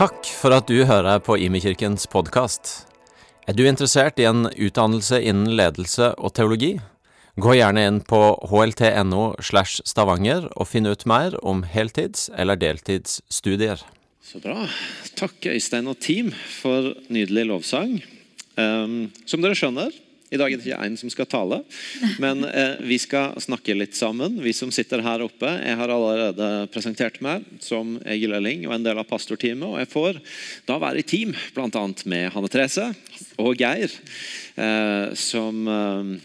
Takk for at du hører på Imekirkens podkast. Er du interessert i en utdannelse innen ledelse og teologi? Gå gjerne inn på hlt.no slash stavanger og finn ut mer om heltids- eller deltidsstudier. Så bra. Takk Øystein og team for nydelig lovsang. Um, som dere skjønner, i dag er det ikke én som skal tale, men eh, vi skal snakke litt sammen. Vi som sitter her oppe. Jeg har allerede presentert meg som Egil Elling og en del av pastorteamet. Og jeg får da være i team bl.a. med Hanne Therese og Geir, eh, som eh,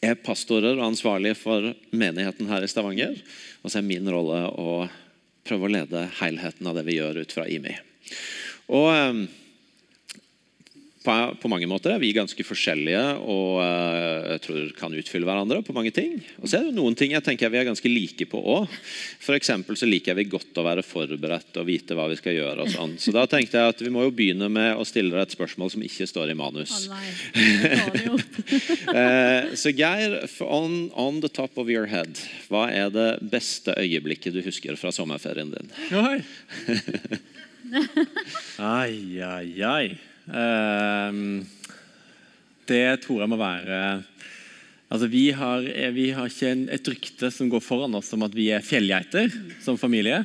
er pastorer og ansvarlige for menigheten her i Stavanger. Og så er min rolle å prøve å lede helheten av det vi gjør ut fra IMI. Og eh, på, på, mange måter er vi ganske forskjellige og uh, jeg tror kan utfylle hverandre på mange ting. Og så er det noen ting jeg tenker vi er ganske like på òg. F.eks. så liker vi godt å være forberedt og vite hva vi skal gjøre. og sånn. Så da tenkte jeg at vi må jo begynne med å stille deg et spørsmål som ikke står i manus. Oh, så Geir, on, on, the top of your head, hva er det beste øyeblikket du husker fra sommerferien din? Oi. ai, ai, ai. Ehm, det tror jeg må være Altså, vi har, vi har ikke et rykte som går foran oss om at vi er fjellgeiter som familie.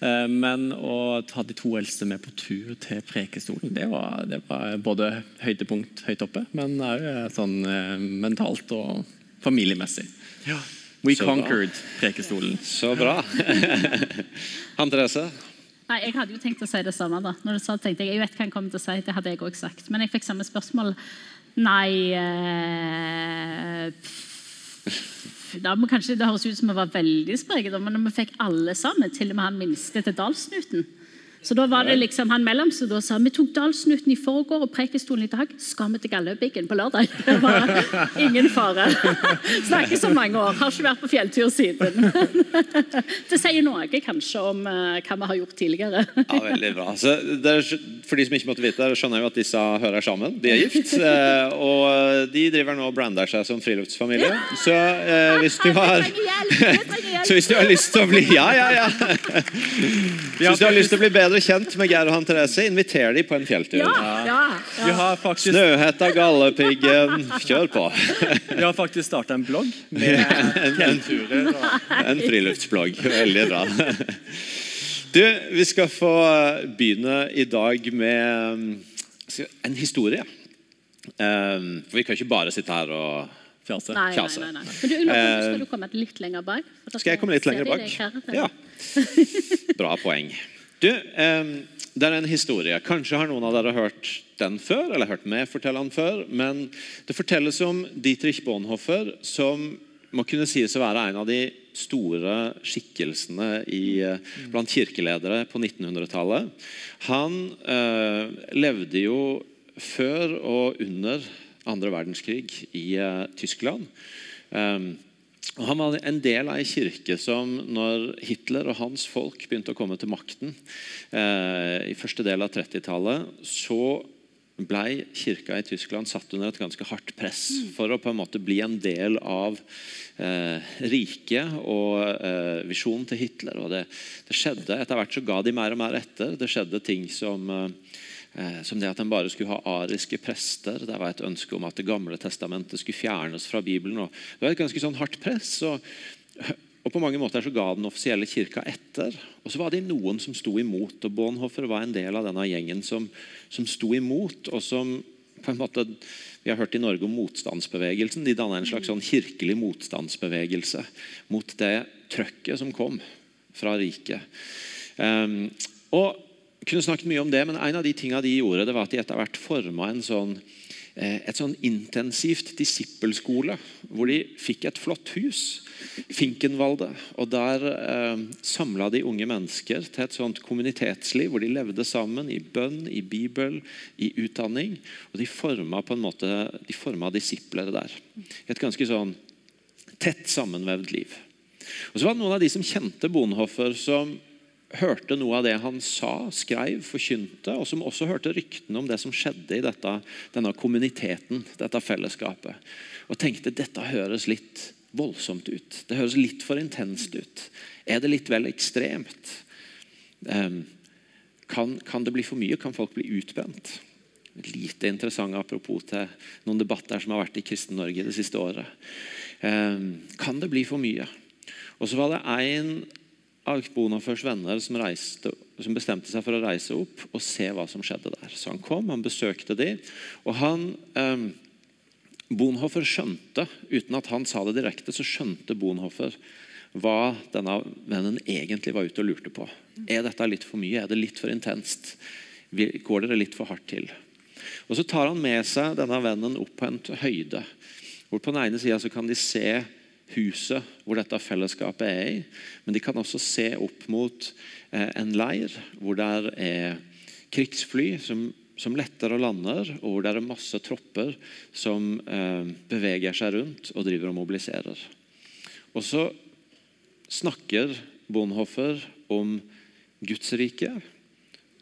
Ehm, men å ta de to eldste med på tur til Prekestolen, det var, det var både høydepunkt høyt oppe, men òg sånn eh, mentalt og familiemessig. Ja. We Så conquered bra. Prekestolen. Så bra. Han Therese? Nei, Jeg hadde jo tenkt å si det samme. da. Når du sa, tenkte Jeg jeg vet hva han kommer til å si, det hadde jeg også sagt. Men jeg fikk samme spørsmål. Nei eh, da, kanskje Det høres ut som vi var veldig spreke, men vi fikk alle sammen, til og med han minste til Dalsnuten så da var det liksom han mellomste da sa vi tok Dalsnuten i forgår og Preikestolen i dag. Skal vi til Galdhøpiggen på lørdag? Det var ingen fare. Snakker så mange år. Har ikke vært på fjelltur siden. Det sier noe kanskje om uh, hva vi har gjort tidligere. Ja, veldig bra. Er, for de som ikke måtte vite det, skjønner jeg at disse hører sammen. De er gift. Uh, og de driver nå og brander seg som friluftsfamilie. Så eh, hvis du har Så hvis du har lyst til å bli Ja, ja, ja. Hvis du har lyst til å bli bedre bedre kjent med Geir og han Therese, inviter de på en fjelltur. Ja, ja, ja. Faktisk... Snøhetta, Galdhøpiggen, kjør på. Vi har faktisk starta en blogg med fjellturer. Og... En friluftsblogg. Veldig bra. Du, vi skal få begynne i dag med en historie. For vi kan ikke bare sitte her og Fjase. Nei, nei, nei, nei. Men du, skal du komme litt lenger bak? Skal jeg komme litt lenger bak? Ja. Bra poeng. Du, Det er en historie. Kanskje har noen av dere hørt den før, eller hørt meg fortelle den før. Men det fortelles om Dietrich Bonhoeffer, som må kunne sies å være en av de store skikkelsene i, eh, blant kirkeledere på 1900-tallet. Han eh, levde jo før og under andre verdenskrig i eh, Tyskland. Eh, Han var en del av en kirke som når Hitler og hans folk begynte å komme til makten eh, i første del av 30-tallet, så ble kirka i Tyskland satt under et ganske hardt press for å på en måte bli en del av eh, riket og eh, visjonen til Hitler. Og det, det, skjedde, Etter hvert så ga de mer og mer etter. Det skjedde ting som Eh, som det at en bare skulle ha ariske prester. Det var et ønske om at Det gamle testamentet skulle fjernes fra Bibelen. Og det var et ganske sånn hardt press. Og, og På mange måter så ga den offisielle kirka etter. Og så var det noen som sto imot. og Bonhoeffer var en del av denne gjengen som, som sto imot. og som på en måte, Vi har hørt i Norge om motstandsbevegelsen. De danna en slags sånn kirkelig motstandsbevegelse mot det trøkket som kom fra riket. Um, og kunne snakket mye om det, men En av de tingene de gjorde, det var at de etter hvert forma en sånn, eh, et sånn intensivt disippelskole, hvor de fikk et flott hus, Finkenvalde. og Der eh, samla de unge mennesker til et sånt kommunitetsliv hvor de levde sammen i bønn, i Bibel, i utdanning. Og de forma på en måte, de forma disipler der. Et ganske sånn tett sammenvevd liv. Og så var det Noen av de som kjente Bonhoffer, som hørte noe av det han sa, skrev, forkynte, og som også hørte ryktene om det som skjedde i dette, denne kommuniteten, dette fellesskapet. Og tenkte dette høres litt voldsomt ut. Det høres litt for intenst ut. Er det litt vel ekstremt? Um, kan, kan det bli for mye? Kan folk bli utbrent? Lite interessant apropos til noen debatter som har vært i Kristen-Norge det siste året. Eh, kan det bli for mye? Og så var det en av Bonhoffers venner som, reiste, som, bestemte seg for å reise opp og se hva som skjedde der. Så han kom, han besøkte de, og han eh, Bonhoeffer skjønte, uten at han sa det direkte, så skjønte Bonhoeffer hva denne vennen egentlig var ute og lurte på. Er dette litt for mye? Er det litt for intenst? Går dere litt for hardt til? Og Så tar han med seg denne vennen opp på en høyde. hvor På den ene sida kan de se huset hvor dette fellesskapet er i, men de kan også se opp mot eh, en leir hvor det er krigsfly som, som letter og lander, og hvor det er masse tropper som eh, beveger seg rundt og driver og mobiliserer. Og så snakker Bonhoeffer om Guds rike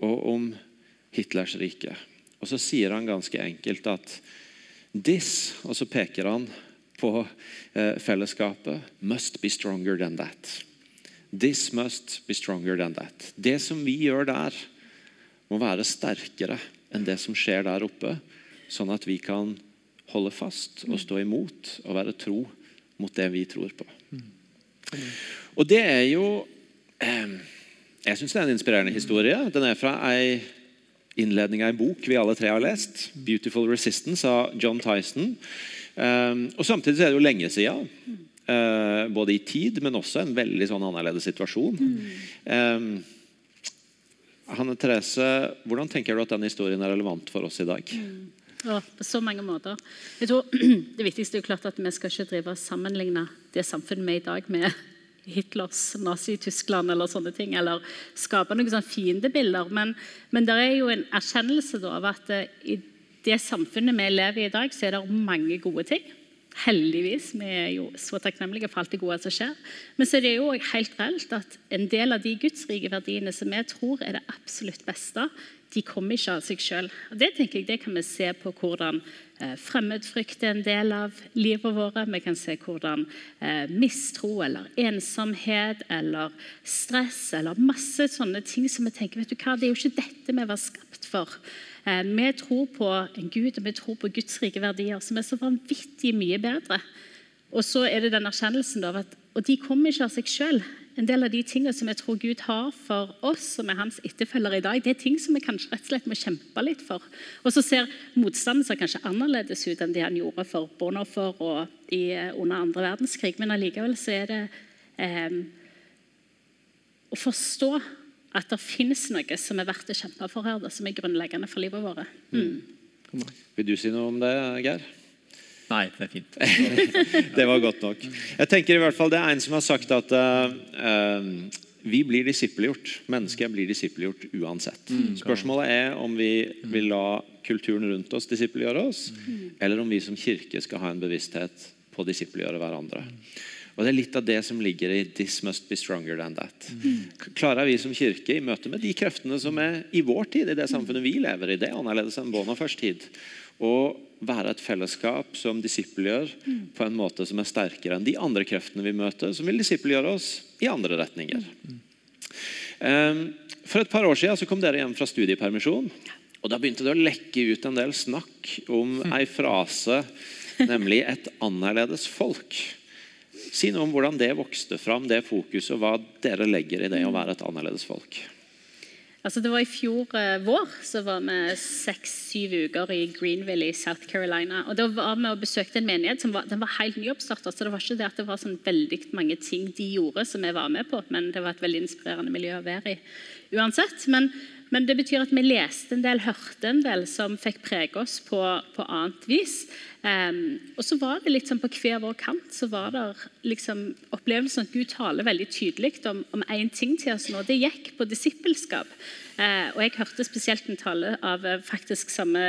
og om Hitlers rike. Og så sier han ganske enkelt at this, og så peker han på eh, fellesskapet, must be stronger than that. This must be stronger than that. Det som vi gjør der, må være sterkere enn det som skjer der oppe, sånn at vi kan holde fast og stå imot og være tro mot det vi tror på. Og det er jo eh, Jeg syns det er en inspirerende historie. Den er fra ei innledning av en bok vi alle tre har lest. 'Beautiful Resistance' av John Tyson. Eh, og Samtidig er det jo lenge siden. Eh, både i tid, men også en veldig sånn annerledes situasjon. Mm. Hanne Therese, hvordan tenker du at den historien er relevant for oss i dag? Mm. Ja, på så mange måter. Jeg tror Det viktigste er jo klart at vi skal ikke drive og sammenligne det samfunnet vi er i dag, med Hitlers Nazi-Tyskland eller sånne ting, eller skape noen sånne fiendebilder. Men, men det er jo en erkjennelse av at eh, i det samfunnet vi lever i i dag, så er det mange gode ting. Heldigvis. Vi er jo så takknemlige for alt det gode som skjer. Men så er det jo helt reelt at en del av de gudsrike verdiene som vi tror er det absolutt beste, de kommer ikke av seg sjøl. Det det kan vi se på hvordan eh, fremmedfrykt er en del av livet vårt. Vi kan se hvordan eh, mistro eller ensomhet eller stress eller masse sånne ting som vi tenker vet du hva, Det er jo ikke dette vi var skapt for. Eh, vi tror på en Gud og vi tror på Guds rike verdier, som er så vanvittig mye bedre. Og så er det den erkjennelsen av at Og de kommer ikke av seg sjøl en del av de tingene som jeg tror Gud har for oss som er hans etterfølgere i dag, det er ting som vi kanskje rett og slett må kjempe litt for. Og så ser motstanden seg kanskje annerledes ut enn det han gjorde for Bonhoffer og i, eh, under andre verdenskrig, men allikevel så er det eh, å forstå at det finnes noe som er verdt å kjempe for her, som er grunnleggende for livet vårt. Mm. Mm. Vil du si noe om det, Geir? Nei, det er fint. det var godt nok. Jeg tenker i hvert fall Det er en som har sagt at uh, vi blir disippelgjort. Mennesket blir disippelgjort uansett. Mm, Spørsmålet er om vi vil la kulturen rundt oss disippelgjøre oss, mm. eller om vi som kirke skal ha en bevissthet på å disippelgjøre hverandre. Og Det er litt av det som ligger i 'this must be stronger than that'. Mm. Klarer vi som kirke i møte med de kreftene som er i vår tid, i det samfunnet vi lever i, det er annerledes enn Bonhoeffers tid, å være et fellesskap som disippelgjør mm. på en måte som er sterkere enn de andre kreftene vi møter, som vil disippelgjøre oss i andre retninger. Mm. Um, for et par år siden så kom dere hjem fra studiepermisjon. og Da begynte det å lekke ut en del snakk om ei frase, nemlig 'et annerledes folk'. Si noe om hvordan det vokste fram, det fokuset, og hva dere legger i det å være et annerledes folk. Altså det var I fjor eh, vår så var vi seks-syv uker i Greenville i South Carolina. og Da var vi og besøkte en menighet som var, den var helt nyoppstarta. Så det var ikke det at det var sånn veldig mange ting de gjorde som vi var med på, men det var et veldig inspirerende miljø å være i uansett. Men, men det betyr at vi leste en del, hørte en del som fikk prege oss på, på annet vis. Um, og så var det litt sånn På hver vår kant så var det liksom opplevelsen at Gud taler veldig tydelig om, om én ting til oss nå. Det gikk på disippelskap. Uh, og jeg hørte spesielt en tale av uh, faktisk samme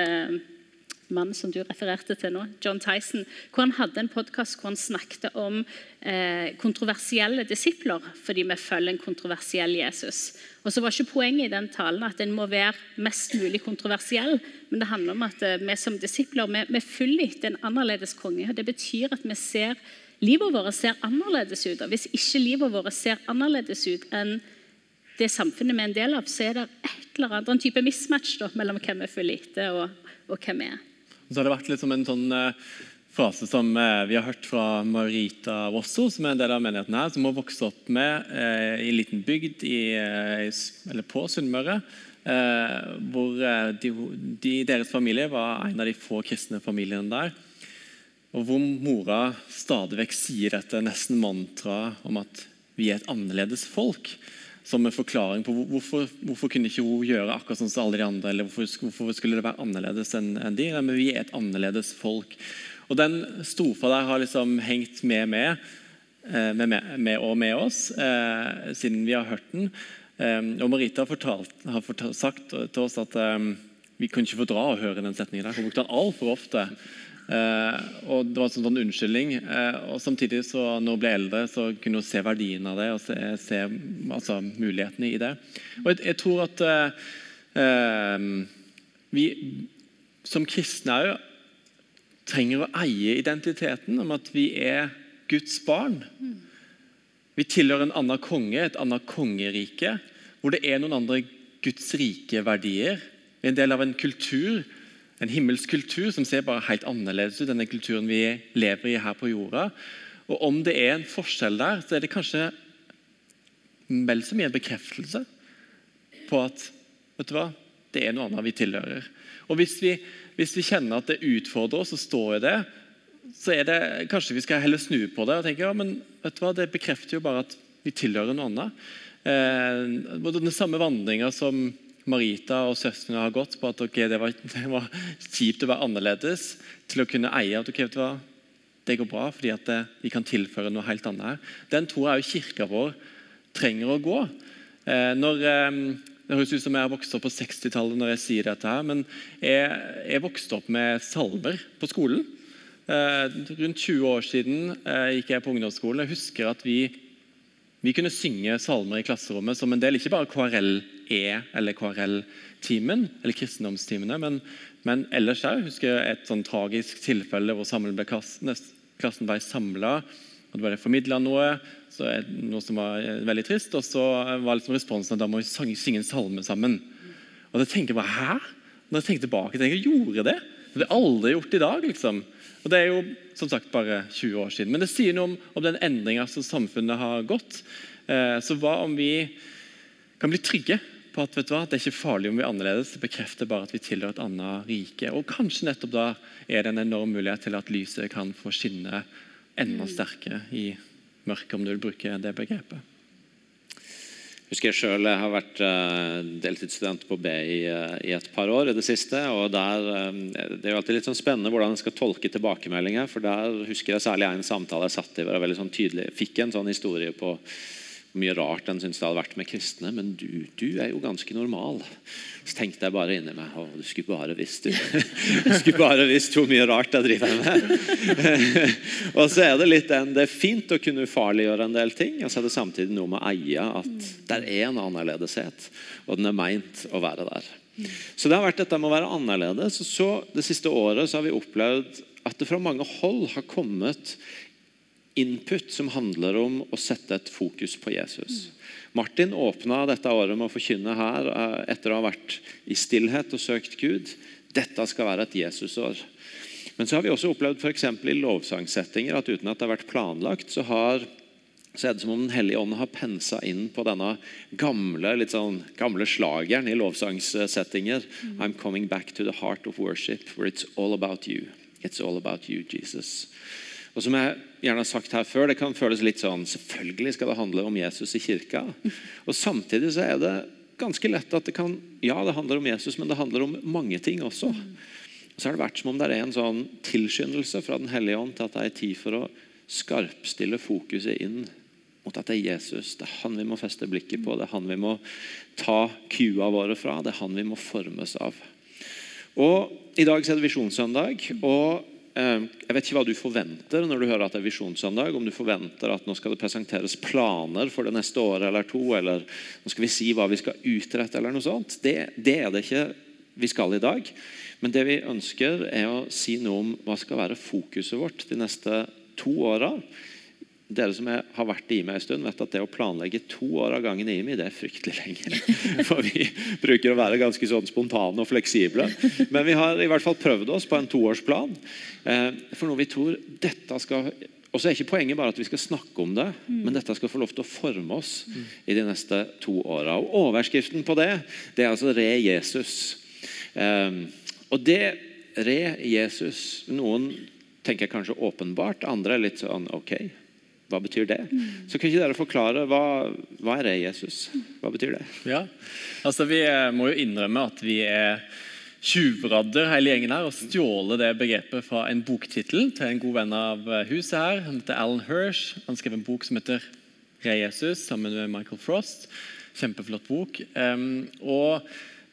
mann som du refererte til nå, John Tyson, hvor han hadde en podkast hvor han snakket om eh, kontroversielle disipler fordi vi følger en kontroversiell Jesus. Og så var ikke Poenget i den talen at en må være mest mulig kontroversiell, men det handler om at eh, vi som disipler vi, vi følger etter en annerledes konge. og Det betyr at vi ser livet vårt ser annerledes ut. Og hvis ikke livet vårt ser annerledes ut enn det samfunnet vi er en del av, så er det et eller annet, en type mismatch da, mellom hvem vi følger etter, og, og hvem vi er. Så har det vært litt som en sånn eh, frase som eh, vi har hørt fra Marita Vosso, som er en del av menigheten her, som har vokst opp med eh, i en liten bygd i, eh, eller på Sunnmøre. Eh, hvor de, de, deres familie var en av de få kristne familiene der. Og hvor mora stadig vekk sier dette nesten mantraet om at vi er et annerledes folk. Som en forklaring på hvorfor, hvorfor kunne ikke hun gjøre akkurat sånn som alle de andre. eller Hvorfor, hvorfor skulle det være annerledes enn de? Nei, men vi er et annerledes folk. Og Den strofa der har liksom hengt med med, eh, med, med, og med oss eh, siden vi har hørt den. Eh, og Marita har, fortalt, har fortalt, sagt til oss at eh, vi kunne ikke fordra å høre den setningen. der, Hun brukte den altfor ofte. Eh, og Det var en sånn unnskyldning. Eh, og Samtidig, så når hun ble eldre, så kunne hun se verdien av det og se, se altså, mulighetene i det. Og Jeg, jeg tror at eh, vi som kristne òg trenger å eie identiteten om at vi er Guds barn. Vi tilhører en annen konge, et annet kongerike, hvor det er noen andre Guds rike verdier. Vi er en del av en kultur, en himmelsk kultur som ser bare helt annerledes ut enn den kulturen vi lever i her på jorda. Og Om det er en forskjell der, så er det kanskje vel så mye en bekreftelse på at vet du hva, det er noe annet vi tilhører. Og Hvis vi, hvis vi kjenner at det utfordrer oss å stå i det, så er det kanskje vi skal heller snu på det og tenke ja, men vet du hva, det bekrefter jo bare at vi tilhører noe annet. Eh, den samme vandringa som Marita og søstrene har gått på at okay, det, var, det var kjipt å være annerledes, til å kunne eie at okay, hva, det går bra fordi det, vi kan tilføre noe helt annet her. Den tror jeg jo kirka vår trenger å gå. Eh, når, eh, det høres ut som jeg har vokst opp på 60-tallet når jeg sier dette, her, men jeg, jeg vokste opp med salmer på skolen. Eh, rundt 20 år siden eh, gikk jeg på ungdomsskolen. Jeg husker at vi, vi kunne synge salmer i klasserommet som en del, ikke bare KRL-E eller KRL-timen, eller kristendomstimene, men, men ellers. Jeg husker et sånn tragisk tilfelle hvor ble klassen, klassen ble samla. Og det ble formidla noe, noe som var eh, veldig trist. Og så var liksom responsen at da må vi synge en salme sammen. Og da tenker jeg bare Hæ? Når jeg tenker tilbake, tenker jeg, jeg gjorde det. Det jeg aldri gjort i dag. liksom. Og Det er jo som sagt bare 20 år siden. Men det sier noe om, om den endringa som samfunnet har gått. Eh, så hva om vi kan bli trygge på at vet du hva, det er ikke farlig om vi er annerledes. Det bekrefter bare at vi tilhører et annet rike. Og kanskje nettopp da er det en enorm mulighet til at lyset kan få skinne enda sterkere i mørket, om du vil bruke det begrepet. husker jeg selv, jeg har vært eh, deltidsstudent på BI eh, i et par år i det siste. og der, eh, Det er jo alltid litt sånn spennende hvordan en skal tolke tilbakemeldinger. for Der husker jeg særlig en samtale jeg satt i hvor jeg veldig sånn tydelig fikk en sånn historie på mye rart en syntes det hadde vært med kristne. Men du, du er jo ganske normal. Så tenkte jeg bare inni meg Å, du skulle bare visst du. du skulle bare visst hvor mye rart jeg driver med. og så er det litt den, det er fint å kunne ufarliggjøre en del ting, og så er det samtidig noe med å eie at det er en annerledeshet, og den er meint å være der. Så det har vært dette med å være annerledes. og så Det siste året så har vi opplevd at det fra mange hold har kommet input som handler om å sette et fokus på Jesus. Martin åpna dette året med å forkynne her eh, etter å ha vært i stillhet og søkt Gud. Dette skal være et Jesusår. Men så har vi også opplevd for eksempel i lovsangsettinger at uten at det har vært planlagt, så, har, så er det som om Den hellige ånd har pensa inn på denne gamle, litt sånn, gamle slageren i lovsangssettinger. I'm coming back to the heart of worship, where it's all about you. It's all about you, Jesus. Og som jeg gjerne har sagt her før, Det kan føles litt sånn Selvfølgelig skal det handle om Jesus i kirka. Og Samtidig så er det ganske lett at det kan Ja, det handler om Jesus, men det handler om mange ting også. Og så har det vært som om det er en sånn tilskyndelse fra Den hellige ånd til at det er tid for å skarpstille fokuset inn mot at det er Jesus. Det er han vi må feste blikket på, det er han vi må ta kua våre fra, det er han vi må formes av. Og I dag er det visjonssøndag. og Jeg vet ikke hva du forventer når du hører at det er visjonssøndag. Om du forventer at nå skal det presenteres planer for det neste året eller to, eller nå skal vi si hva vi skal utrette, eller noe sånt. Det, det er det ikke vi skal i dag. Men det vi ønsker, er å si noe om hva skal være fokuset vårt de neste to åra dere som er, har vært i IMI en stund, vet at det å planlegge to år av gangen i IMI, det er fryktelig lenge. For vi bruker å være ganske sånn spontane og fleksible. Men vi har i hvert fall prøvd oss på en toårsplan. Eh, for noe vi tror dette skal og så er ikke Poenget bare at vi skal snakke om det, men dette skal få lov til å forme oss i de neste to åra. Overskriften på det det er altså 'Re Jesus'. Eh, og det Re Jesus Noen tenker kanskje åpenbart, andre er litt sånn OK, hva betyr det? Så kan ikke dere forklare hva, hva er det Jesus? Hva betyr det? Ja, altså Vi eh, må jo innrømme at vi er tjuvradder hele gjengen her og stjålet det begrepet fra en boktittel til en god venn av eh, huset her. Han heter Alan Hirsch. Han skrev en bok som heter Re Jesus sammen med Michael Frost. Kjempeflott bok. Um, og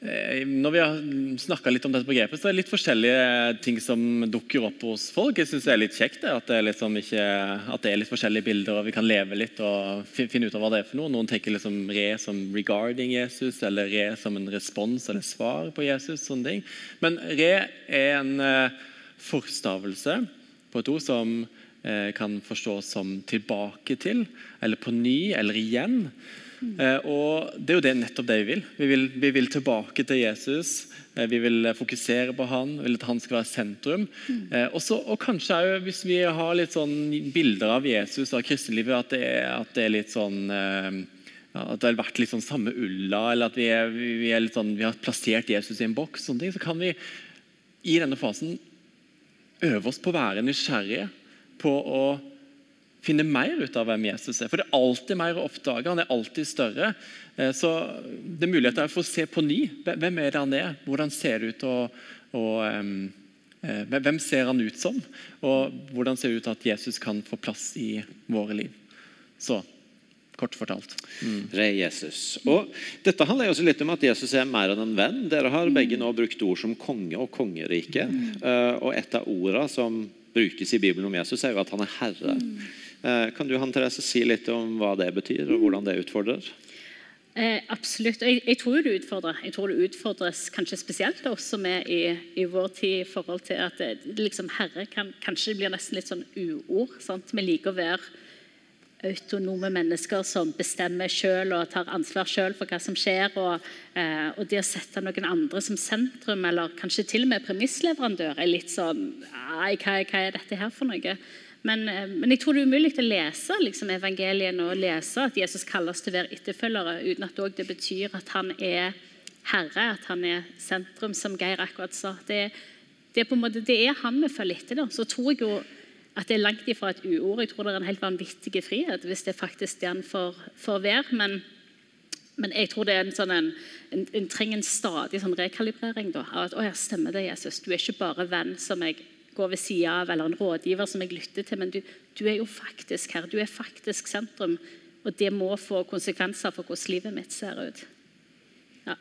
når vi har snakka litt om dette begrepet, så er det litt forskjellige ting som dukker opp hos folk. Jeg synes det er litt kjekt at det liksom ikke, at det er litt forskjellige bilder, og vi kan leve litt og finne ut av hva det er for noe. Noen tenker liksom re som 'regarding Jesus', eller re som en respons eller svar på Jesus. sånne ting. Men re er en uh, forstavelse på et ord som uh, kan forstås som 'tilbake til', eller 'på ny', eller 'igjen'. Eh, og Det er jo det, nettopp det vi vil. Vi vil, vi vil tilbake til Jesus. Eh, vi vil fokusere på han, vi vil at han skal være sentrum. Eh, også, og kanskje også, Hvis vi har litt sånn bilder av Jesus og kristenlivet, at det er, at det er litt sånn at det har vært litt sånn samme ulla, eller at vi, er, vi, er sånn, vi, har plassert Jesus i en boks, sånne ting, så kan vi i denne fasen øve oss på å være nysgjerrige på å finne mer ut av hvem Jesus er. For det er alltid mer å oppdage. Han er alltid større. Eh, så det er muligheter for å se på ny. Hvem er det han er? Hvordan ser det ut? Og, og um, hvem ser han ut som? Og hvordan ser det ut at Jesus kan få plass i våre liv? Så kort fortalt. Mm. Re Jesus. Og Dette handler også litt om at Jesus er mer enn en venn. Dere har begge nå brukt ord som konge og kongerike. Uh, og et av ordene som brukes i Bibelen om Jesus, er jo at han er herre. Mm. Eh, kan du Han Therese, si litt om hva det betyr, og hvordan det utfordrer? Eh, absolutt. Jeg, jeg, tror det utfordrer. Jeg tror det utfordres kanskje spesielt oss som er i, i, vår tid i forhold til at det, liksom, Herre kan, kanskje blir nesten litt sånn uord. Sant? Vi liker å være autonome mennesker som bestemmer selv og tar ansvar selv for hva som skjer. Og, eh, og, det å sette noen andre som sentrum, eller kanskje til og med premissleverandør, er litt sånn hva, hva er dette her for noe? Men, eh, men, jeg tror det er umulig å lese liksom, evangeliene og lese at Jesus kalles til å være etterfølgere, uten at det betyr at han er herre, at han er sentrum, som Geir akkurat sa. Det, det, er, måte, det er, han vi følger etter. Da. Så tror jeg jo at det er langt ifra et uord. Jeg tror det er en helt vanvittig frihet hvis det er faktisk det han får, får være. Men, men, jeg tror det er en sånn en, en, en trenger en stadig sånn rekalibrering. Da, av at å ja, stemmer det, Jesus. Du er ikke bare venn som jeg går ved sida av, eller en rådgiver som jeg lytter til. Men du, du, er jo faktisk her. Du er faktisk sentrum. Og det må få konsekvenser for hvordan livet mitt ser ut. Ja.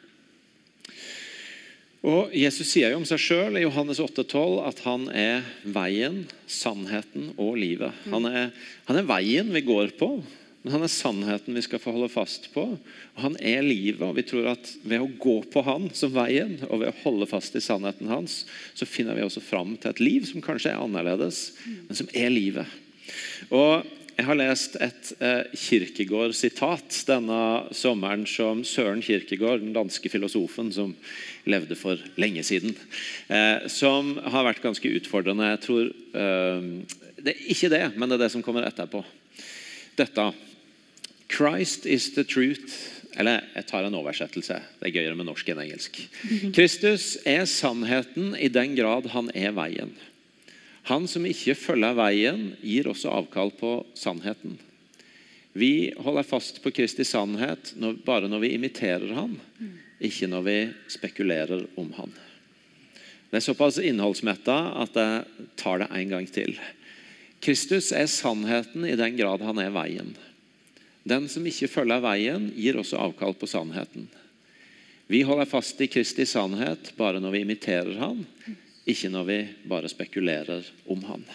Og Jesus sier jo om seg sjøl i Johannes 8,12 at han er veien, sannheten og livet. Han er, han er veien vi går på. Men han er sannheten vi skal få holde fast på. Og Han er livet. og vi tror at Ved å gå på han som veien, og ved å holde fast i sannheten hans, så finner vi også fram til et liv som kanskje er annerledes, men som er livet. Og Jeg har lest et eh, Kirkegård-sitat denne sommeren som Søren Kirkegård, den danske filosofen som levde for lenge siden, eh, som har vært ganske utfordrende. Jeg tror eh, Det er ikke det, men det er det som kommer etterpå. Dette Christ is the truth. Eller jeg tar en oversettelse. Det er gøyere med norsk enn engelsk. Kristus er sannheten i den grad han er veien. Han som ikke følger veien, gir også avkall på sannheten. Vi holder fast på Kristi sannhet når, bare når vi imiterer han, ikke når vi spekulerer om han. Det er såpass innholdsmetta at jeg tar det en gang til. Kristus er sannheten i den grad han er veien. Den som ikke følger veien, gir også avkall på sannheten. Vi holder fast i Kristi sannhet bare når vi imiterer han, ikke når vi bare spekulerer om han.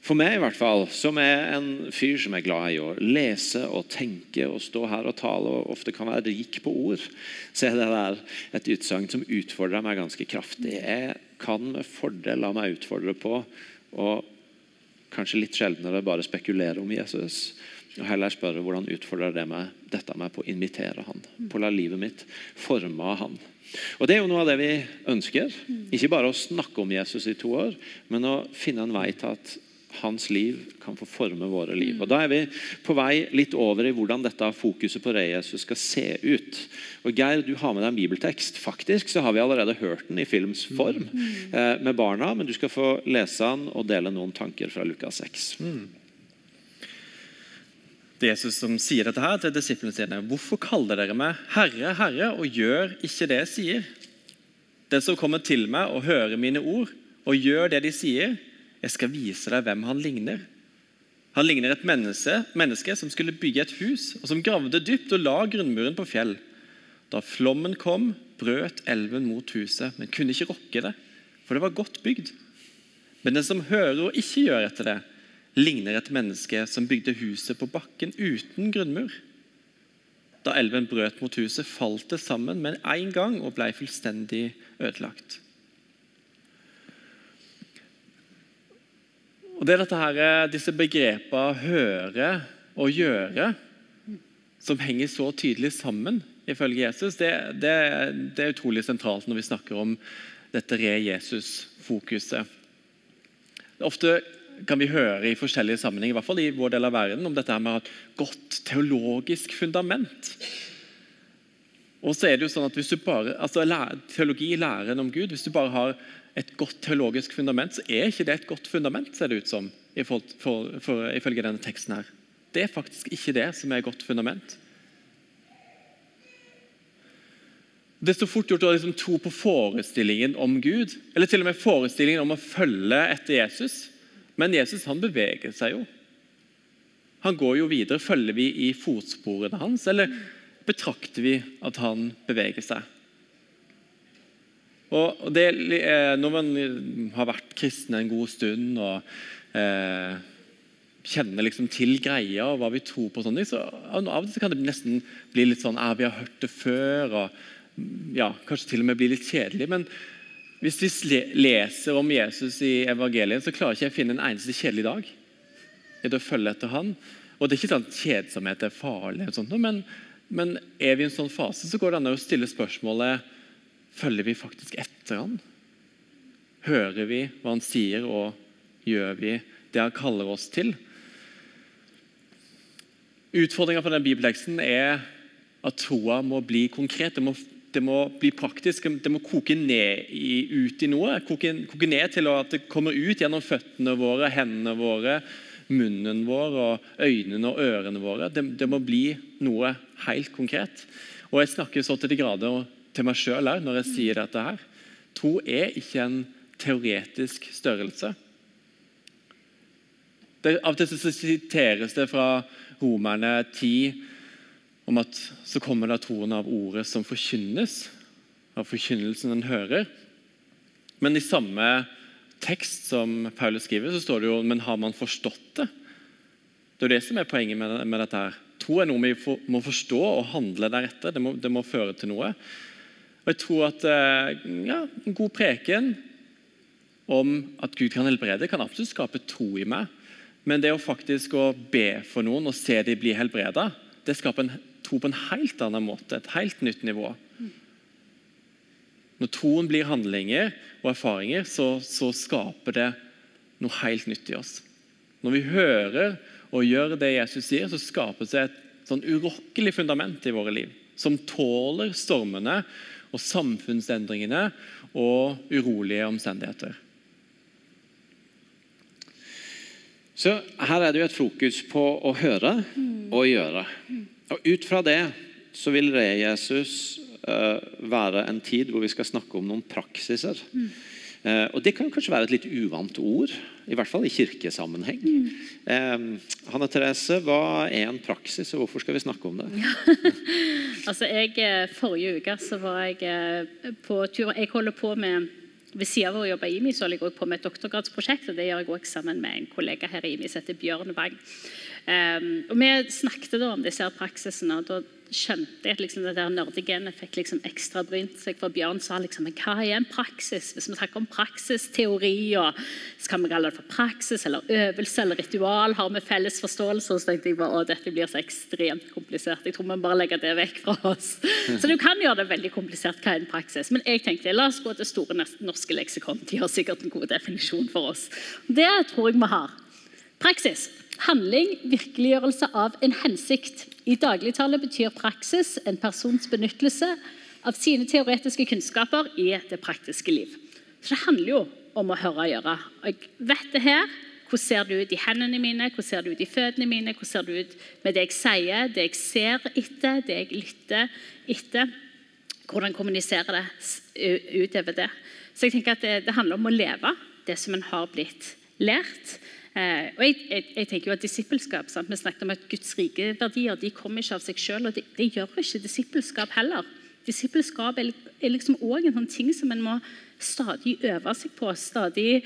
For meg, i hvert fall, som er en fyr som er glad i å lese og tenke og stå her og tale, og ofte kan være rik på ord, så er det der et utsagn som utfordrer meg ganske kraftig. Jeg kan med fordel la meg utfordre på å kanskje litt sjeldnere bare spekulere om Jesus. Og heller spørre hvordan utfordrer det meg, dette meg på å invitere han, på å la livet mitt forme av han. Og Det er jo noe av det vi ønsker. Ikke bare å snakke om Jesus i to år, men å finne en vei til at hans liv kan få forme våre liv. Og Da er vi på vei litt over i hvordan dette fokuset på re-Jesus skal se ut. Og Geir, du har med deg en bibeltekst. Faktisk så har vi allerede hørt den i films form eh, med barna, men du skal få lese den og dele noen tanker fra Lukas 6. Det er Jesus som sier dette her til disiplene sine. Hvorfor kaller dere meg Herre, Herre, og gjør ikke det jeg sier? Den som kommer til meg og hører mine ord og gjør det de sier, jeg skal vise deg hvem han ligner. Han ligner et menneske, menneske som skulle bygge et hus, og som gravde dypt og la grunnmuren på fjell. Da flommen kom, brøt elven mot huset, men kunne ikke rokke det, for det var godt bygd. Men den som hører og ikke gjør etter det, ligner et menneske som bygde huset på bakken uten grunnmur. Da elven brøt mot huset, falt det sammen med en gang og ble fullstendig ødelagt. Og Det er dette her, disse begrepene 'høre' og 'gjøre' som henger så tydelig sammen, ifølge Jesus. Det, det, det er utrolig sentralt når vi snakker om dette re-Jesus-fokuset. Det er Ofte kan vi høre i forskjellige sammenhenger, i hvert fall i vår del av verden, om dette med å ha et godt teologisk fundament. Og så er det jo sånn at hvis du bare, altså Teologi, læren om Gud Hvis du bare har et godt teologisk fundament, så er ikke det et godt fundament, ser det ut som, ifølge denne teksten. her. Det er faktisk ikke det som er et godt fundament. Det er så fort gjort å liksom tro på forestillingen om Gud, eller til og med forestillingen om å følge etter Jesus. Men Jesus han beveger seg jo. Han går jo videre. Følger vi i fotsporene hans, eller betrakter vi at han beveger seg? Og det, eh, Når man har vært kristen en god stund og eh, kjenner liksom til greia og hva vi tror på, sånn, så av og til kan det nesten bli litt sånn Vi har hørt det før. og ja, Kanskje til og med bli litt kjedelig. men hvis vi leser om Jesus i evangeliet, så klarer ikke jeg å finne en eneste kjedelig dag det å følge etter han. Og Det er ikke sånn at kjedsomhet er farlig, sånt, men, men, er vi i en sånn fase, så går det an å stille spørsmålet følger vi faktisk etter han. Hører vi hva han sier, og gjør vi det han kaller oss til? Utfordringa for den bibelteksten er at troa må bli konkret. Det må det må bli praktisk, det må koke ned i, ut i noe. Koke, koke, ned til at det kommer ut gjennom føttene våre, hendene våre, munnen vår, og øynene og ørene våre. Det, det må bli noe helt konkret. Og Jeg snakker så til de grader til meg sjøl òg når jeg sier dette. her. Tro er ikke en teoretisk størrelse. Det, av og til siteres det fra Romerne 10 om at så kommer da troen av ordet som forkynnes, av forkynnelsen en hører. Men i samme tekst som Paulus skriver, så står det jo men har man forstått det? Det er det som er poenget med, dette. her. Tro er noe vi må forstå og handle deretter. Det må, det må, føre til noe. Og jeg tror at eh, ja, En god preken om at Gud kan helbrede, kan absolutt skape tro i meg. Men det å faktisk å be for noen og se de bli helbreda, det skaper en tro på en helt annen måte, et helt nytt nivå. Når troen blir handlinger og erfaringer, så, så skaper det noe helt nytt i oss. Når vi hører og gjør det Jesus sier, så skapes det et sånn urokkelig fundament i våre liv. Som tåler stormene og samfunnsendringene og urolige omstendigheter. Så Her er det jo et fokus på å høre og gjøre. Og Ut fra det så vil re-Jesus uh, være en tid hvor vi skal snakke om noen praksiser. Mm. Uh, og Det kan kanskje være et litt uvant ord, i hvert fall i kirkesammenheng. Mm. Uh, Hanne Therese, hva er en praksis, og hvorfor skal vi snakke om det? altså, jeg, Forrige uke så var jeg på tur Jeg holder på med ved siden av å jobbe i IMI så holder jeg også på med et doktorgradsprosjekt. og Det gjør jeg også sammen med en kollega her i IMI som heter Bjørn Wang. Um, og Vi snakket da om disse praksisene. og Da skjønte jeg at liksom det der nerdegenet fikk liksom ekstra brynt seg. For Bjørn sa liksom hva er en praksis? Hvis vi snakker om praksisteori, og så kan vi kalle det for praksis eller øvelse eller ritual, har vi felles forståelse? Så tenkte jeg bare å, dette blir så ekstremt komplisert. Jeg tror vi bare legger det vekk fra oss. Så du kan gjøre det veldig komplisert. Hva er en praksis? Men jeg tenkte la oss gå til Store norske leksikon. De har sikkert en god definisjon for oss. Det tror jeg vi har. Praksis. Handling, virkeliggjørelse av en hensikt. I dagligtale betyr praksis en persons benyttelse av sine teoretiske kunnskaper i det praktiske liv. Så Det handler jo om å høre og gjøre. Jeg vet det her. Hvordan ser det ut i hendene mine, hvordan ser det ut i føttene mine, hvordan ser det ut med det jeg sier, det jeg ser etter, det jeg lytter etter? Hvordan kommuniserer det utover det? Så jeg tenker at det, det handler om å leve det som en har blitt lært. Eh, og jeg, jeg, jeg, tenker jo at disippelskap, sant? Vi snakket om at Guds rike verdier de kommer ikke av seg selv, og det, de gjør ikke disippelskap heller. Disippelskap er, er liksom også en sånn ting som en må stadig øve seg på. stadig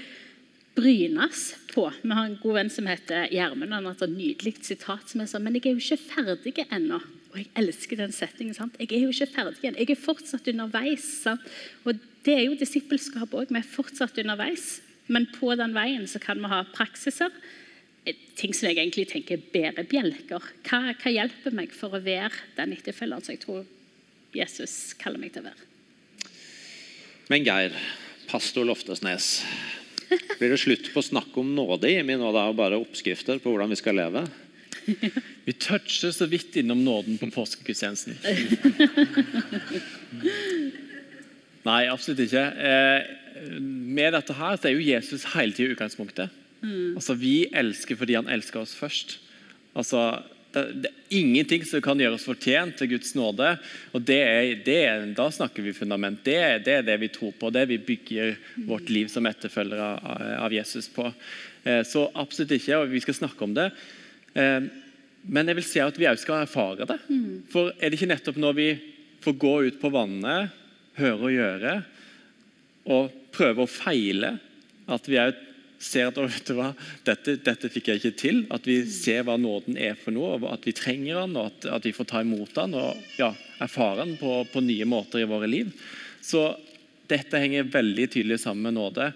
brynes på. Vi har en god venn som heter Gjermund. Han har et nydelig sitat som er sånn Men jeg er jo ikke ferdig ennå. Og jeg elsker den settingen. sant? Jeg er jo ikke ferdig igjen. Jeg er fortsatt underveis. sant? Og det er jo disippelskap òg. Vi er fortsatt underveis. Men på den veien så kan vi ha praksiser. Ting som jeg egentlig tenker er bedre bjelker. Hva, hva, hjelper meg for å være den etterfølgeren som jeg tror Jesus kaller meg til å være? Men Geir, pastor Loftesnes. Blir det slutt på å snakke om nåde i min og da bare oppskrifter på hvordan vi skal leve? Vi toucher så vidt innom nåden på påskegudstjenesten. Nei, absolutt ikke. Eh, med dette her så er jo Jesus hele tida utgangspunktet. Mm. Altså, Vi elsker fordi han elsker oss først. Altså, det, det, er ingenting som kan gjøre oss fortjent til Guds nåde. og det er, det er, Da snakker vi fundament. Det, det, er det vi tror på. Det vi bygger vårt liv som etterfølgere av, av, Jesus på. Eh, så absolutt ikke, og vi skal snakke om det. Eh, men jeg vil si at vi òg skal erfare det. Mm. For er det ikke nettopp når vi får gå ut på vannet, høre og gjøre, og prøve å feile. At vi ser at vet du hva, dette, dette, fikk jeg ikke til. At vi ser hva nåden er for noe, og at vi trenger den, og at, at vi får ta imot den og ja, erfare den på, på, nye måter i våre liv. Så dette henger veldig tydelig sammen med nåde.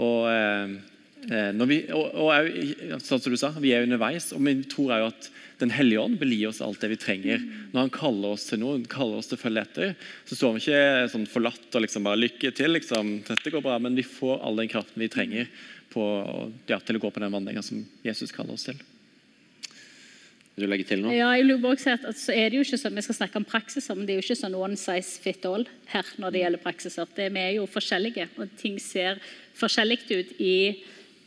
Og, eh vi, og, og, sånn som du sa, vi er underveis, og vi tror jo at den hellige ånd vil gi oss alt det vi trenger. Når han kaller oss til noe, kaller oss til å følge etter, så står vi ikke sånn forlatt og liksom bare lykke til. Liksom. Dette går bra, Men vi får all den kraften vi trenger på, ja, til å gå på den vandringa som Jesus kaller oss til. Vil du legge til noe? Ja, jeg bare si at altså, er det jo ikke sånn, Vi skal snakke om praksiser, men det er jo ikke sånn one size fit all her når det gjelder praksiser. Det, vi er jo forskjellige, og ting ser forskjellig ut i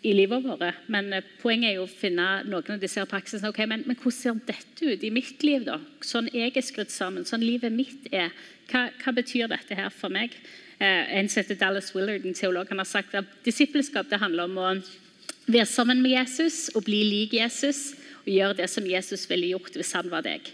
i livet vårt. Men eh, poenget er jo å finne noen av disse praksisene. Okay, men, men, hvordan ser dette ut i mitt liv? da? Sånn jeg er skrudd sammen, sånn livet mitt er. Hva, hva betyr dette her for meg? Eh, en som heter Dallas Willard, en teolog, han har sagt at disippelskap det handler om å være sammen med Jesus og bli lik Jesus. Og gjøre det som Jesus ville gjort hvis han var deg.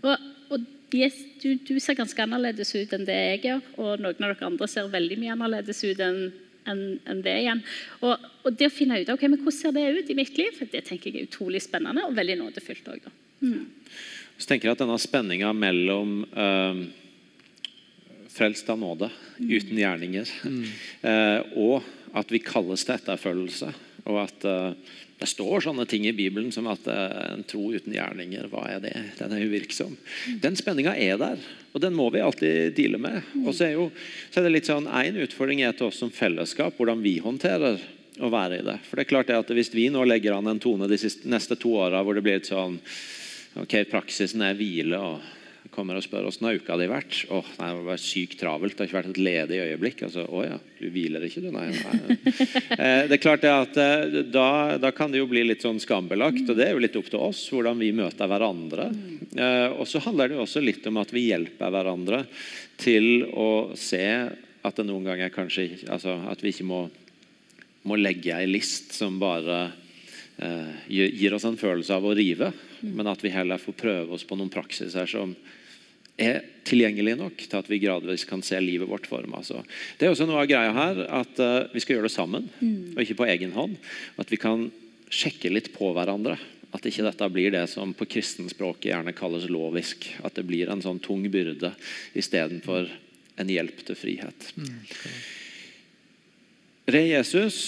Og, og du, du, ser ganske annerledes ut enn det jeg gjør, og noen av dere andre ser veldig mye annerledes ut enn enn en det igjen. Og, og, det å finne ut okay, men hvordan ser det ut i mitt liv, det tenker jeg er utrolig spennende og veldig nådefylt òg. Mm. Så tenker jeg at denne spenninga mellom eh, frelst av nåde, mm. uten gjerninger, mm. eh, og at vi kalles til etterfølgelse, og at uh, det står sånne ting i Bibelen som at en tro uten gjerninger, hva er det? Den er uvirksom. Den spenninga er der. Og den må vi alltid deale med. Og så er, jo, så er det litt sånn, En utfordring er til oss som fellesskap, hvordan vi håndterer å være i det. For det er klart det at Hvis vi nå legger an en tone de neste to åra hvor det blir litt sånn ok, Praksisen er hvile og kommer og spør åssen har uka di vært. Åh, nei, det var sykt travelt. Det har ikke vært et ledig øyeblikk. Altså, å ja, du hviler ikke, du? Nei. nei. Eh, det er klart det at eh, da, da, kan det jo bli litt sånn skambelagt, og det er jo litt opp til oss hvordan vi møter hverandre. Eh, og så handler det jo også litt om at vi hjelper hverandre til å se at det noen ganger kanskje altså, At vi ikke må, må legge ei list som bare eh, gir oss en følelse av å rive, men at vi heller får prøve oss på noen praksiser som er tilgjengelig nok til at vi gradvis kan se livet vårt forme. Altså. Det er også noe av greia her, at uh, vi skal gjøre det sammen, mm. og ikke på egen hånd. At vi kan sjekke litt på hverandre. At ikke dette blir det som på kristenspråket gjerne kalles lovisk. At det blir en sånn tung byrde istedenfor en hjelp til frihet. Re Jesus,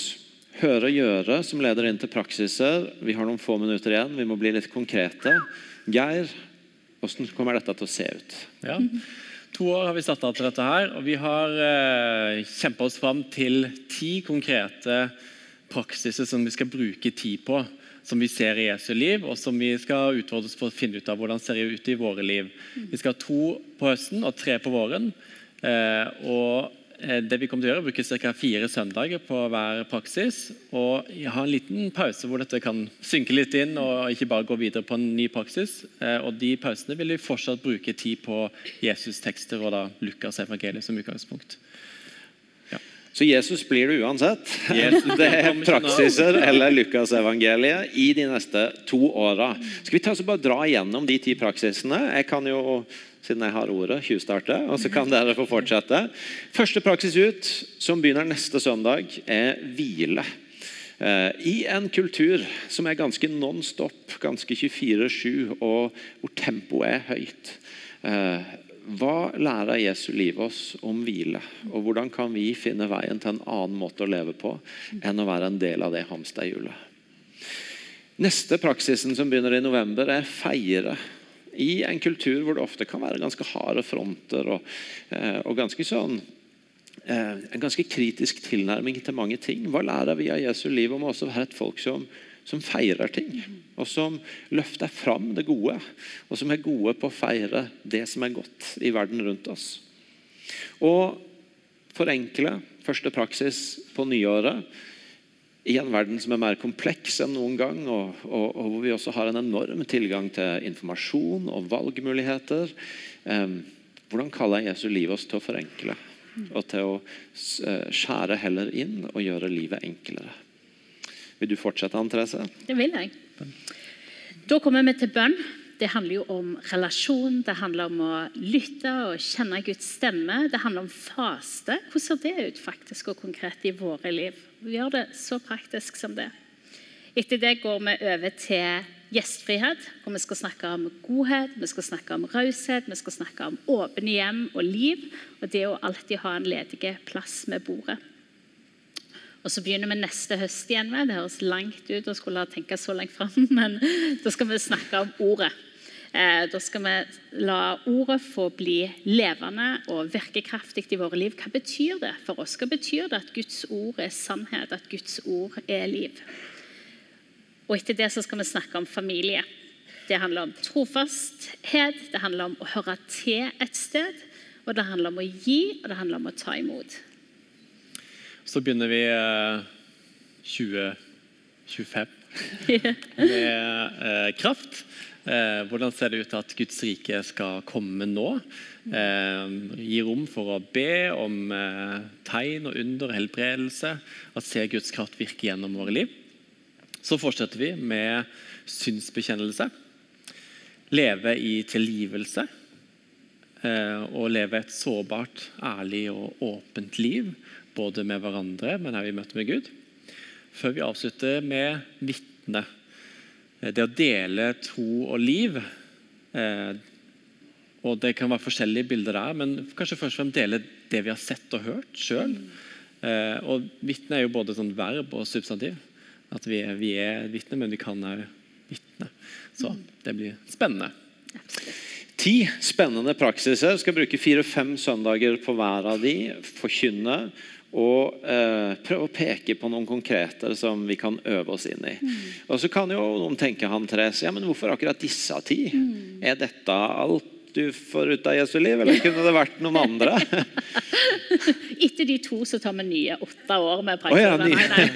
høre og gjøre, som leder inn til praksiser. Vi har noen få minutter igjen, vi må bli litt konkrete. Geir, hvordan kommer dette til å se ut? Ja. To år har vi satt av til dette her, og vi har eh, kjempa oss fram til ti konkrete praksiser som vi skal bruke tid på. Som vi ser i Jesu liv, og som vi skal utfordres på å finne ut av hvordan ser det ut i våre liv. Vi skal ha to på høsten og tre på våren. Eh, og det vi kommer til å gjøre, bruke ca. fire søndager på hver praksis. Og ha en liten pause hvor dette kan synke litt inn, og ikke bare gå videre på en ny praksis. Eh, og De pausene vil vi fortsatt bruke tid på Jesus-tekster og da Lukas evangeliet som utgangspunkt. Så Jesus blir det uansett. Det er praksiser eller Lukasevangeliet i de neste to åra. Skal vi ta oss og bare dra igjennom de ti praksisene? Jeg kan jo, siden jeg har ordet, tjuvstarte, og så kan dere få fortsette. Første praksis ut, som begynner neste søndag, er hvile. Eh, I en kultur som er ganske non stop, ganske 24-7, og hvor tempoet er høyt. Eh, Hva lærer Jesu liv oss om hvile? Og hvordan kan vi finne veien til en annen måte å leve på enn å være en del av det hamsterhjulet? Neste praksisen som begynner i november, er feire. I en kultur hvor det ofte kan være ganske harde fronter og, eh, og ganske sånn eh, en ganske kritisk tilnærming til mange ting. Hva lærer vi av Jesu liv om å være et folk som, som feirer ting? Og som løfter fram det gode, og som er gode på å feire det som er godt i verden rundt oss. Og forenkle første praksis på nyåret i en verden som er mer kompleks enn noen gang, og, og, og hvor vi også har en enorm tilgang til informasjon og valgmuligheter. Eh, hvordan kaller Jesu liv oss til å forenkle? Og til å eh, skjære heller inn og gjøre livet enklere. Vil du fortsette, Ann Therese? Det vil jeg. Da kommer vi til bønn. Det handler jo om relasjon, det handler om å lytte og kjenne Guds stemme. Det handler om faste. Hvordan ser det ut faktisk og konkret i våre liv? Vi gjør det så praktisk som det. Etter det går vi over til gjestfrihet, hvor vi skal snakke om godhet, vi skal snakke om raushet, vi skal snakke om åpne hjem og liv, og det å alltid ha en ledig plass med bordet. Og så begynner vi neste høst igjen med. Det høres langt ut å skulle tenke så langt fram, men da skal vi snakke om ordet. Eh, Da skal vi la ordet få bli levende og virkekraftig i våre liv. Hva betyr det for oss? Hva betyr det at Guds ord er sannhet, at Guds ord er liv? Og etter det så skal vi snakke om familie. Det handler om trofasthet, det handler om å høre til et sted, og det handler om å gi, og det handler om å ta imot. Så begynner vi eh, 2025 med eh, kraft. Eh, hvordan ser det ut til at Guds rike skal komme nå? Eh, gi rom for å be om eh, tegn og under helbredelse. At se Guds kraft virke gjennom våre liv. Så fortsetter vi med synsbekjennelse. Leve i tilgivelse. Og leve et sårbart, ærlig og åpent liv. Både med hverandre, men også i møte med Gud. Før vi avslutter med vitne. Eh, Det å dele tro og liv. Eh, og Det kan være forskjellige bilder der, men kanskje først og fremst dele det vi har sett og hørt sjøl. Eh, og vitne er jo både sånn verb og substantiv. At vi er, vi er vitne, men vi kan òg vitne. Så det blir spennende. Ti spennende praksiser. Skal bruke fire-fem søndager på hver av de. Forkynne og eh, prøve å peke på noen konkrete som vi kan øve oss inn i. Og Så kan jo noen tenke han Therese, ja, men hvorfor akkurat disse ti? Er dette alt du får ut av Jesu liv, eller kunne det vært noen andre? Etter de to så tar vi nye åtte år med Å ja, nei, nei.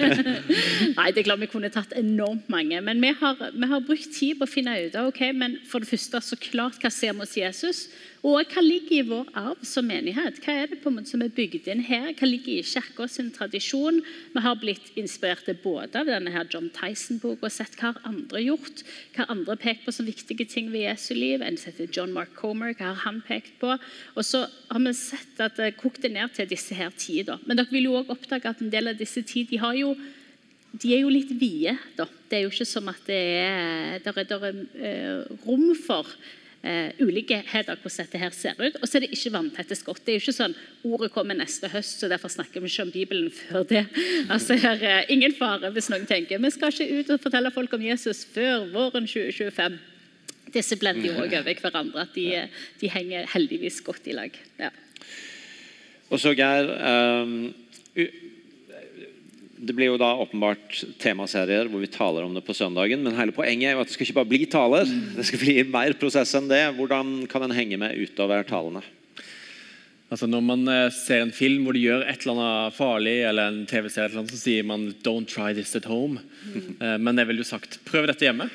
nei, det er klart vi kunne tatt enormt mange. Men vi har, vi har brukt tid på å finne ut av okay, men for det første så klart hva ser vi hos Jesus, og hva ligger i vår arv som menighet? Hva er det på en måte som er bygd inn her? Hva ligger i kirka sin tradisjon? Vi har blitt inspirert både av denne her John Tyson-boka og sett hva andre har gjort, hva andre har pekt på som viktige ting ved Jesu liv. En setter John Mark Comer, hva har han pekt på? Og så har vi sett at det kokte ned til disse her ti. Men dere vil jo også oppdage at en del av disse ti de har jo de er jo litt vide, da. Det er jo ikke som at det er, der er, der er eh, rom for eh, ulikheter hvordan dette her ser ut. Og så er det ikke vanntette skott. Det er jo ikke sånn ordet kommer neste høst, så derfor snakker vi ikke om Bibelen før det. Altså her er Ingen fare hvis noen tenker vi skal ikke ut og fortelle folk om Jesus før våren 2025. Disse blender jo òg over hverandre. at de, de, henger heldigvis godt i lag. Ja. Og så Geir, um, det blir jo da åpenbart temaserier hvor vi taler om det på søndagen. Men hele poenget er jo at det skal ikke bare bli taler. Det skal bli mer prosess enn det. Hvordan kan en henge med utover talene? Altså Når man eh, ser en film hvor de gjør et eller annet farlig, eller en TV-serie, så sier man 'don't try this at home'. Mm. Men jeg ville jo sagt 'prøv dette hjemme'.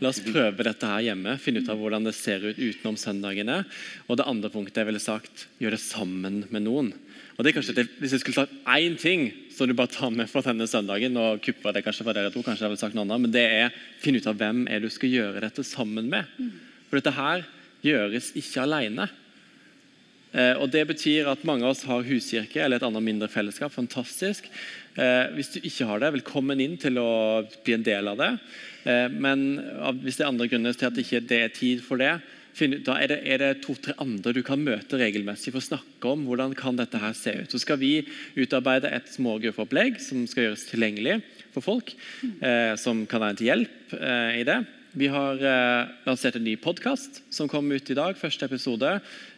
La oss prøve dette her hjemme. Finne ut av hvordan det ser ut utenom søndagene. Og det andre punktet jeg ville sagt, gjør det sammen med noen. Og det er kanskje Hvis jeg skulle sagt én ting som du bare tar med for denne søndagen, og kuppa det kanskje for dere to, kanskje jeg ville sagt noe annet, men det er finne ut av hvem er du skal gjøre dette sammen med. For dette her gjøres ikke alene. Eh, og Det betyr at mange av oss har huskirke eller et annet mindre fellesskap. Fantastisk. Eh, hvis du ikke har det, velkommen inn til å bli en del av det. Eh, men hvis det er andre grunner til at det ikke er tid for det, da er det, det to-tre andre du kan møte regelmessig for å snakke om hvordan kan dette her se ut. Så skal vi utarbeide et smågruppeopplegg som skal gjøres tilgjengelig for folk, eh, som kan være til hjelp eh, i det. Vi har eh, lansert en ny podkast som kom ut i dag, første episode,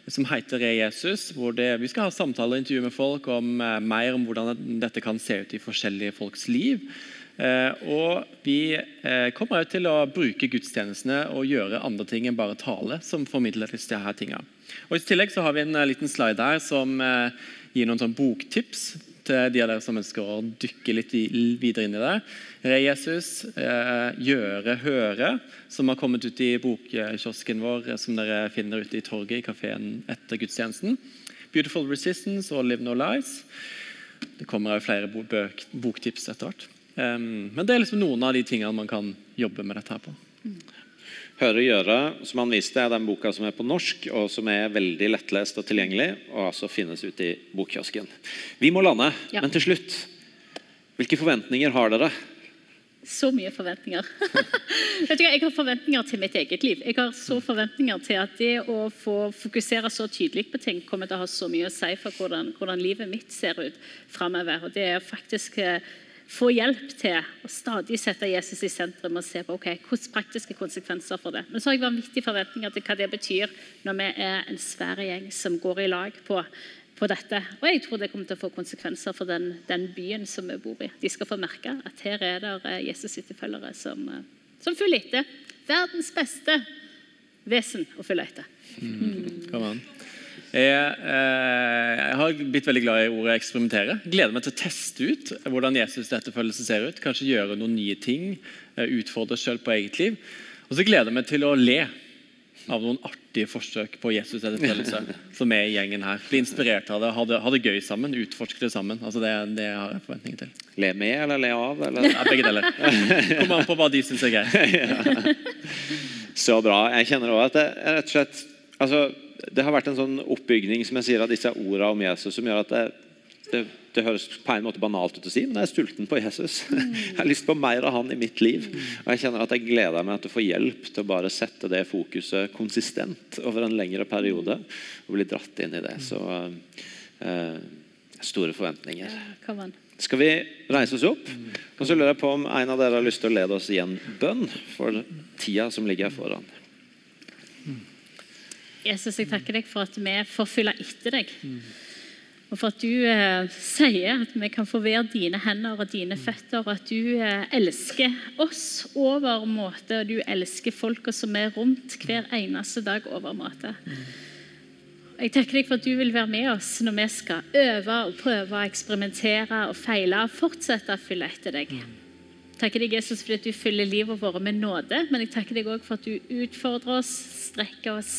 som heter Re Jesus. hvor det, Vi skal ha samtaler og intervjuer med folk om eh, mer om hvordan dette kan se ut i forskjellige folks liv. Eh, og vi eh, kommer til å bruke gudstjenestene og gjøre andre ting enn bare tale. som formidler disse her tingene. Og I tillegg så har vi en eh, liten slide her som gir noen sånn boktips til de av dere som ønsker å dykke litt videre inn i det. Re Jesus, Gjøre høre, som har kommet ut i bokkiosken vår, som dere finner ute i torget i kafeen etter gudstjenesten. Beautiful Resistance og Live No Lies. Det kommer flere boktips etter hvert. Um, men det er liksom noen av de tingene man kan jobbe med dette her på. Høre og gjøre, som han viste, er den boka som er på norsk, og som er veldig lettlest og tilgjengelig, og altså finnes ute i bokkiosken. Vi må lande, ja. men til slutt Hvilke forventninger har dere? Så mye forventninger. jeg har forventninger til mitt eget liv. Jeg har så forventninger til at det å få fokusere så tydelig på ting kommer til å ha så mye å si for hvordan, hvordan livet mitt ser ut framover. Det er faktisk eh, få hjelp til å stadig sette Jesus i sentrum og se på okay, hvilke praktiske konsekvenser for det. Men så har jeg vanvittige forventninger til hva det betyr når vi er en svær gjeng som går i lag på, på, dette. Og jeg tror det kommer til å få konsekvenser for den, den, byen som vi bor i. De skal få merke at her er det eh, Jesus' etterfølgere som, eh, som følger etter. Verdens beste vesen å følge etter. Mm. Mm. Jeg, eh, jeg, har blitt veldig glad i ordet 'eksperimentere'. Gleder meg til å teste ut hvordan Jesus' etterfølgelse ser ut. Kanskje gjøre noen nye ting. Eh, utfordre sjøl på eget liv. Og så gleder jeg meg til å le av noen artige forsøk på Jesus' etterfølgelse som er i gjengen her. Bli inspirert av det, ha det, ha det gøy sammen, utforske det sammen. Altså det, det, har jeg forventninger til. Le med eller le av? Eller? Ja, begge deler. Kommer an på hva de syns er greit. ja. Så bra. Jeg kjenner òg at det er rett og slett altså, det har vært en sånn oppbygning som jeg sier av disse ordene om Jesus som gjør at det, det, det, høres på en måte banalt ut å si, men jeg er stulten på Jesus. Jeg har lyst på mer av han i mitt liv. Og jeg kjenner at jeg gleder meg til å få hjelp til å bare sette det fokuset konsistent over en lengre periode og bli dratt inn i det. Så uh, store forventninger. Skal vi reise oss opp? Og så lurer jeg på om en av dere har lyst til å lede oss i en bønn for tida som ligger foran. Jesus, jeg takker deg for at vi får følge etter deg. Og for at du eh, sier at vi kan få være dine hender og dine føtter, og at du eh, elsker oss over måte, og du elsker folka som er rundt hver eneste dag over måte. Jeg takker deg for at du vil være med oss når vi skal øve og prøve eksperimentere og feile og fortsette å følge etter deg. Jeg takker deg, Jesus, for at du fyller livet vårt med nåde, men jeg takker deg òg for at du utfordrer oss, strekker oss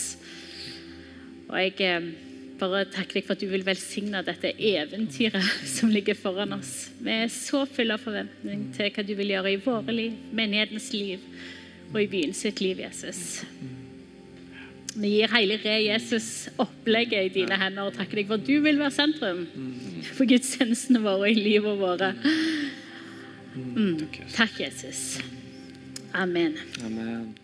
og jeg eh, bare takker deg for at du vil velsigne dette eventyret som ligger foran oss. Vi er så fulle av forventning til hva du vil gjøre i våre liv, menighetens liv og i byen sitt liv, Jesus. Vi gir hele Re Jesus opplegget i dine hender og takker deg for at du vil være sentrum for gudstjenestene våre og i livet våre. Mm. Takk, Jesus. Amen. Amen.